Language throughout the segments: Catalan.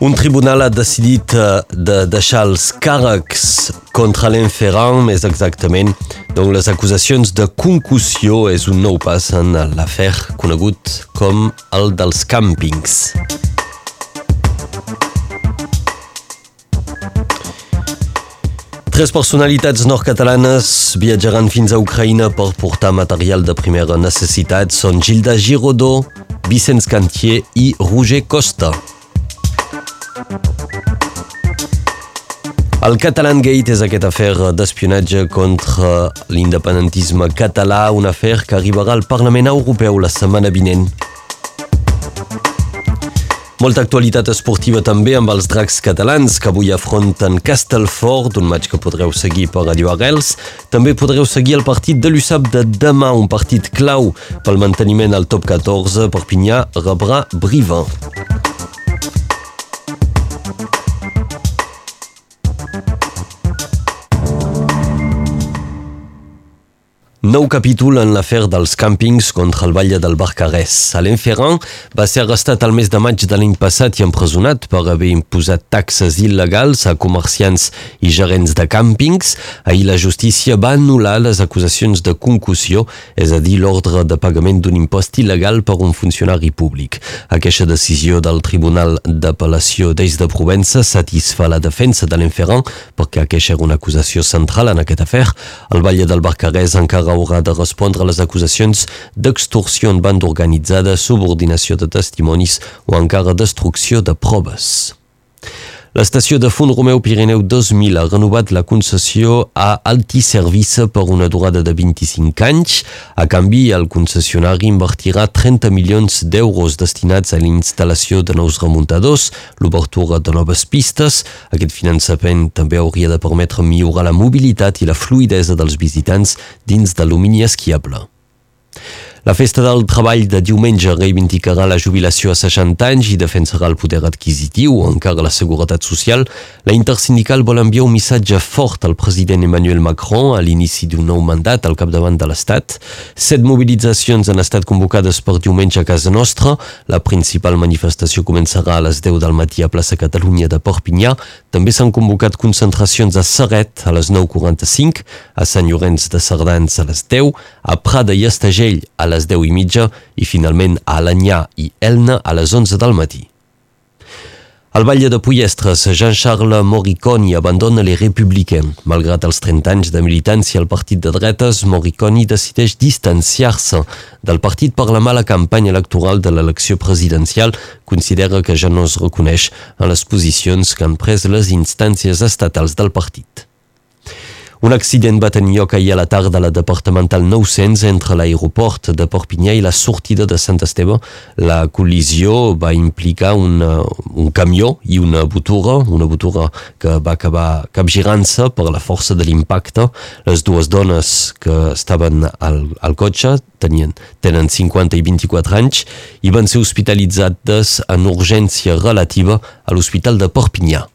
Un tribunal ha decidit eh, de deixar els càrrecs contra l'enferrant, més exactament. Donc, les acusacions de concussió és un nou pas en l'afer conegut com el dels càmpings. Tres personalitats nord-catalanes viatjaran fins a Ucraïna per portar material de primera necessitat. Són Gilda Girodó, Vicenç Cantier i Roger Costa. El Catalan Gate és aquest afer d'espionatge contra l'independentisme català, un afer que arribarà al Parlament Europeu la setmana vinent. Molta actualitat esportiva també amb els dracs catalans que avui afronten Castelfort, un maig que podreu seguir per Radio Arrels. També podreu seguir el partit de l'USAP de demà, un partit clau pel manteniment al top 14. Perpinyà rebrà Briva. Nou capítol en l'afer dels càmpings contra el Valle del Barcarès. Alain Ferrand va ser arrestat al mes de maig de l'any passat i empresonat per haver imposat taxes il·legals a comerciants i gerents de càmpings. Ahir la justícia va anul·lar les acusacions de concussió, és a dir, l'ordre de pagament d'un impost il·legal per un funcionari públic. Aquesta decisió del Tribunal d'Apel·lació d'Eix de Provença satisfà la defensa d'Alain Ferrand perquè aquesta era una acusació central en aquest afer. El Valle del Barcarès encara haurà de respondre a les acusacions d'extorsió en banda organitzada, subordinació de testimonis o encara destrucció de proves. L'estació de Font Romeu Pirineu 2000 ha renovat la concessió a Altiservice per una durada de 25 anys. A canvi, el concessionari invertirà 30 milions d'euros destinats a l'instal·lació de nous remuntadors, l'obertura de noves pistes. Aquest finançament també hauria de permetre millorar la mobilitat i la fluidesa dels visitants dins de l'homini esquiable. La festa del treball de diumenge reivindicarà la jubilació a 60 anys i defensarà el poder adquisitiu encara la seguretat social. La intersindical vol enviar un missatge fort al president Emmanuel Macron a l'inici d'un nou mandat al capdavant de l'Estat. Set mobilitzacions han estat convocades per diumenge a casa nostra. La principal manifestació començarà a les 10 del matí a plaça Catalunya de Perpinyà. També s'han convocat concentracions a Serret a les 9.45, a Sant Llorenç de Cerdans a les 10, a Prada i Estagell a les 10 i mitja i finalment a Alanyà i Elna a les 11 del matí. Al Valle de Puyestres, Jean-Charles Moriconi abandona les Républicains. Malgrat els 30 anys de militància al partit de dretes, Moriconi decideix distanciar-se del partit per la mala campanya electoral de l'elecció presidencial. Considera que ja no es reconeix en les posicions que han pres les instàncies estatals del partit. Un accident va tenir lloc ahir a la tarda a la departamental 900 entre l'aeroport de Perpinyà i la sortida de Sant Esteve. La col·lisió va implicar un, un camió i una botura, una botura que va acabar capgirant-se per la força de l'impacte. Les dues dones que estaven al, al cotxe tenien, tenen 50 i 24 anys i van ser hospitalitzades en urgència relativa a l'Hospital de Perpinyà.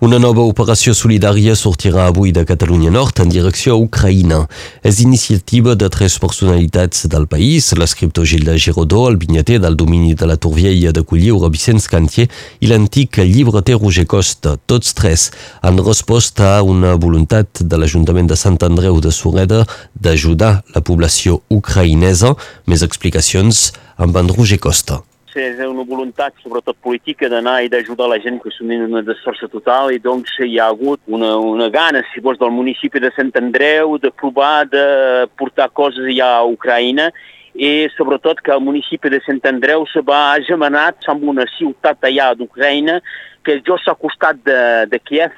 Una nova operació solidària sortirà avui de Catalunya Nord en direcció a Ucraïna. És iniciativa de tres personalitats del país, l'escriptor Gilda Girodó, el vinyater del domini de la Torviella de Colliure, Vicenç Cantier, i l'antic llibreter Roger Costa. Tots tres han respost a una voluntat de l'Ajuntament de Sant Andreu de Sureda d'ajudar la població ucraïnesa. Més explicacions amb en Roger Costa és una voluntat, sobretot política, d'anar i d'ajudar la gent que en una desforça total i doncs hi ha hagut una, una gana, si vols, del municipi de Sant Andreu de provar de portar coses ja a Ucraïna i sobretot que el municipi de Sant Andreu se va agemanat amb una ciutat allà d'Ucraïna que jo s'ha costat de, de Kiev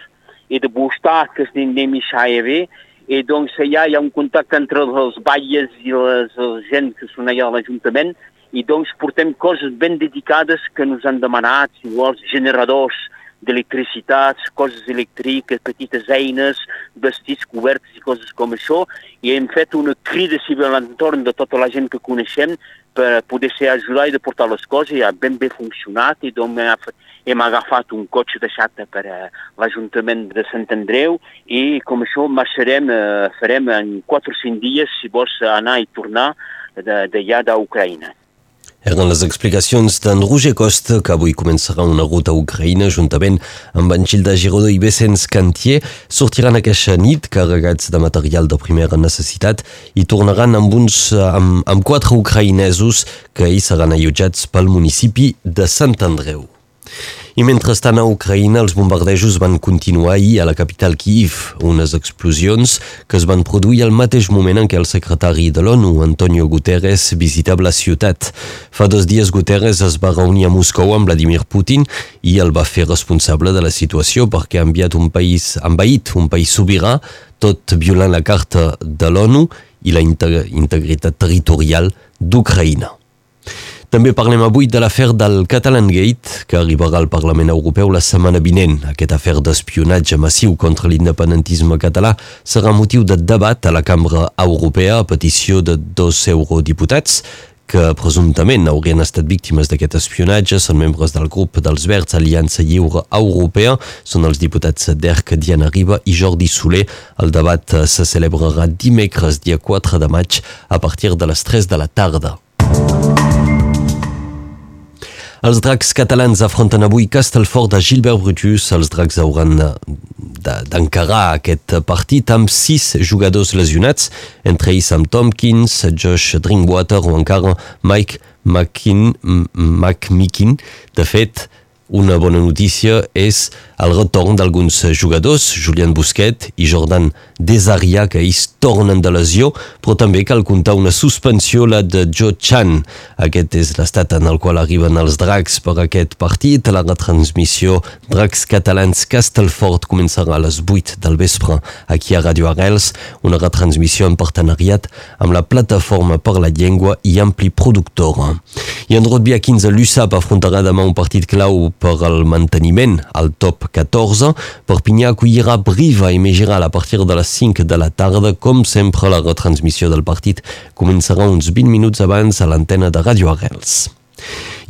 i de Bustà, que és de Mishaevi, i doncs allà hi ha un contacte entre els balles i les, les gent que són allà a l'Ajuntament i doncs portem coses ben dedicades que ens han demanat, si vols, generadors d'electricitat, coses elèctriques, petites eines, vestits coberts i coses com això, i hem fet una crida civil a l'entorn de tota la gent que coneixem per poder ser ajudar i de portar les coses, i ha ben bé funcionat, i doncs hem agafat un cotxe deixat per a l'Ajuntament de Sant Andreu i com això marxarem, eh, farem en 4 o 5 dies, si vols anar i tornar d'allà d'Ucraïna. Eren les explicacions d'en Roger Costa, que avui començarà una ruta a Ucraïna juntament amb en Gilda Girodó i Vicens Cantier. Sortiran aquesta nit carregats de material de primera necessitat i tornaran amb, uns, amb, amb quatre ucraïnesos que hi seran allotjats pel municipi de Sant Andreu. I mentrestant a Ucraïna els bombardejos van continuar ahir a la capital Kiev, unes explosions que es van produir al mateix moment en què el secretari de l'ONU, Antonio Guterres, visitava la ciutat. Fa dos dies Guterres es va reunir a Moscou amb Vladimir Putin i el va fer responsable de la situació perquè ha enviat un país, envaït un país sobirà, tot violant la carta de l'ONU i la integritat territorial d'Ucraïna. També parlem avui de l'afer del Catalan Gate, que arribarà al Parlament Europeu la setmana vinent. Aquest afer d'espionatge massiu contra l'independentisme català serà motiu de debat a la Cambra Europea a petició de dos eurodiputats que presumptament haurien estat víctimes d'aquest espionatge són membres del grup dels Verds Aliança Lliure Europea, són els diputats d'ERC Diana Riba i Jordi Soler. El debat se celebrarà dimecres, dia 4 de maig, a partir de les 3 de la tarda. Els dracs catalans afronten avui Castelfort de Gilbert Brutus. Els dracs hauran d'encarar aquest partit amb sis jugadors lesionats, entre ells amb Tompkins, Josh Drinkwater o encara Mike McMikin. De fet, una bona notícia és el retorn d'alguns jugadors, Julian Busquet i Jordan Desaria, que ells tornen de lesió, però també cal comptar una suspensió, la de Joe Chan. Aquest és l'estat en el qual arriben els dracs per aquest partit. La retransmissió Dracs Catalans Castelfort començarà a les 8 del vespre aquí a Radio Arrels, una retransmissió en partenariat amb la Plataforma per la Llengua i Ampli Productora. I en rugby a 15, l'USAP afrontarà demà un partit clau per al manteniment al top 14. Perpinyà acollirà Briva i Megiral a partir de les 5 de la tarda. Com sempre, la retransmissió del partit començarà uns 20 minuts abans a l'antena de Radio Arrels.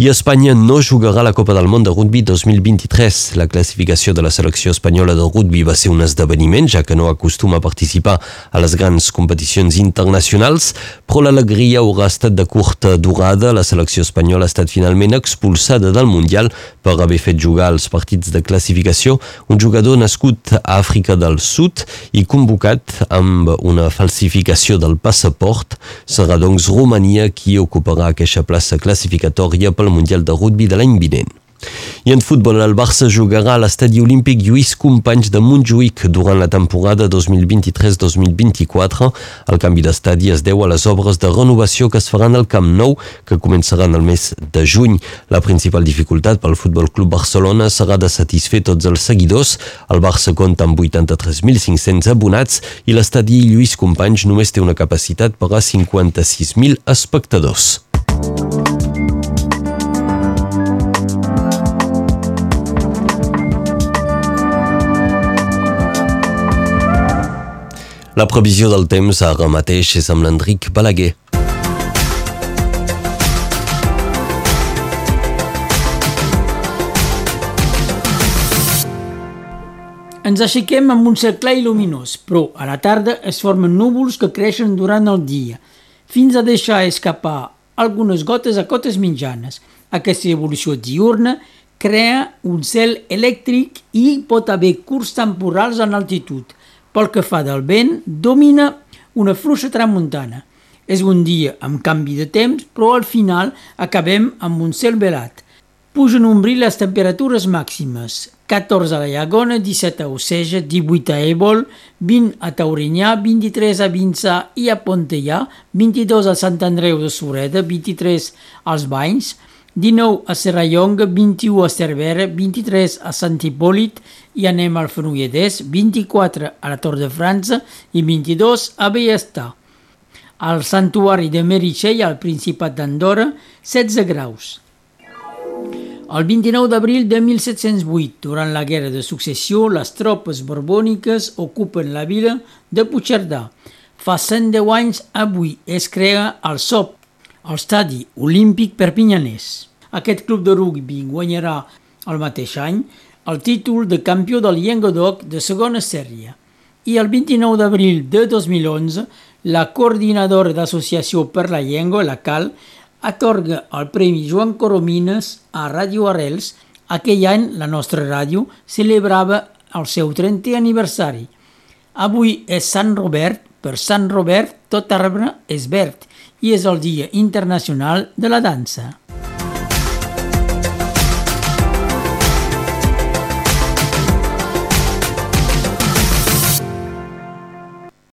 I Espanya no jugarà la Copa del Món de Rugby 2023. La classificació de la selecció espanyola de rugby va ser un esdeveniment, ja que no acostuma a participar a les grans competicions internacionals, però l'alegria haurà estat de curta durada. La selecció espanyola ha estat finalment expulsada del Mundial per haver fet jugar als partits de classificació un jugador nascut a Àfrica del Sud i convocat amb una falsificació del passaport. Serà doncs Romania qui ocuparà aquesta plaça classificatòria pel Mundial de Rugby de l'any vinent. I en futbol, el Barça jugarà a l'estadi olímpic Lluís Companys de Montjuïc durant la temporada 2023-2024. El canvi d'estadi es deu a les obres de renovació que es faran al Camp Nou, que començaran el mes de juny. La principal dificultat pel Futbol Club Barcelona serà de satisfer tots els seguidors. El Barça compta amb 83.500 abonats i l'estadi Lluís Companys només té una capacitat per a 56.000 espectadors. La previsió del temps ara mateix és amb l'Enric Balaguer. Ens aixequem amb un cel clar i luminós, però a la tarda es formen núvols que creixen durant el dia, fins a deixar escapar algunes gotes a cotes mitjanes. Aquesta evolució diurna crea un cel elèctric i pot haver curts temporals en altitud, pel que fa del vent, domina una fluixa tramuntana. És un dia amb canvi de temps, però al final acabem amb un cel velat. Pugen un bri les temperatures màximes. 14 a la Llagona, 17 a Oceja, 18 a Ebol, 20 a Taurinyà, 23 a Vinçà i a Pontellà, 22 a Sant Andreu de Sureda, 23 als Banys, 19 a Serrallonga, 21 a Cervera, 23 a Sant Hipòlit i anem al Fenolledès, 24 a la Tor de França i 22 a Bellestà. Al Santuari de Meritxell, al Principat d'Andorra, 16 graus. El 29 d'abril de 1708, durant la Guerra de Successió, les tropes borbòniques ocupen la vila de Puigcerdà. Fa 110 anys avui es crea el SOP, al Stadi Olímpic Perpinyanès. Aquest club de rugby guanyarà el mateix any el títol de campió del Llenguadoc de segona sèrie. I el 29 d'abril de 2011, la coordinadora d'Associació per la Llengua, la CAL, atorga el Premi Joan Coromines a Ràdio Arrels. Aquell any la nostra ràdio celebrava el seu 30è aniversari. Avui és Sant Robert, per Sant Robert tot arbre és verd i és el Dia Internacional de la Dansa.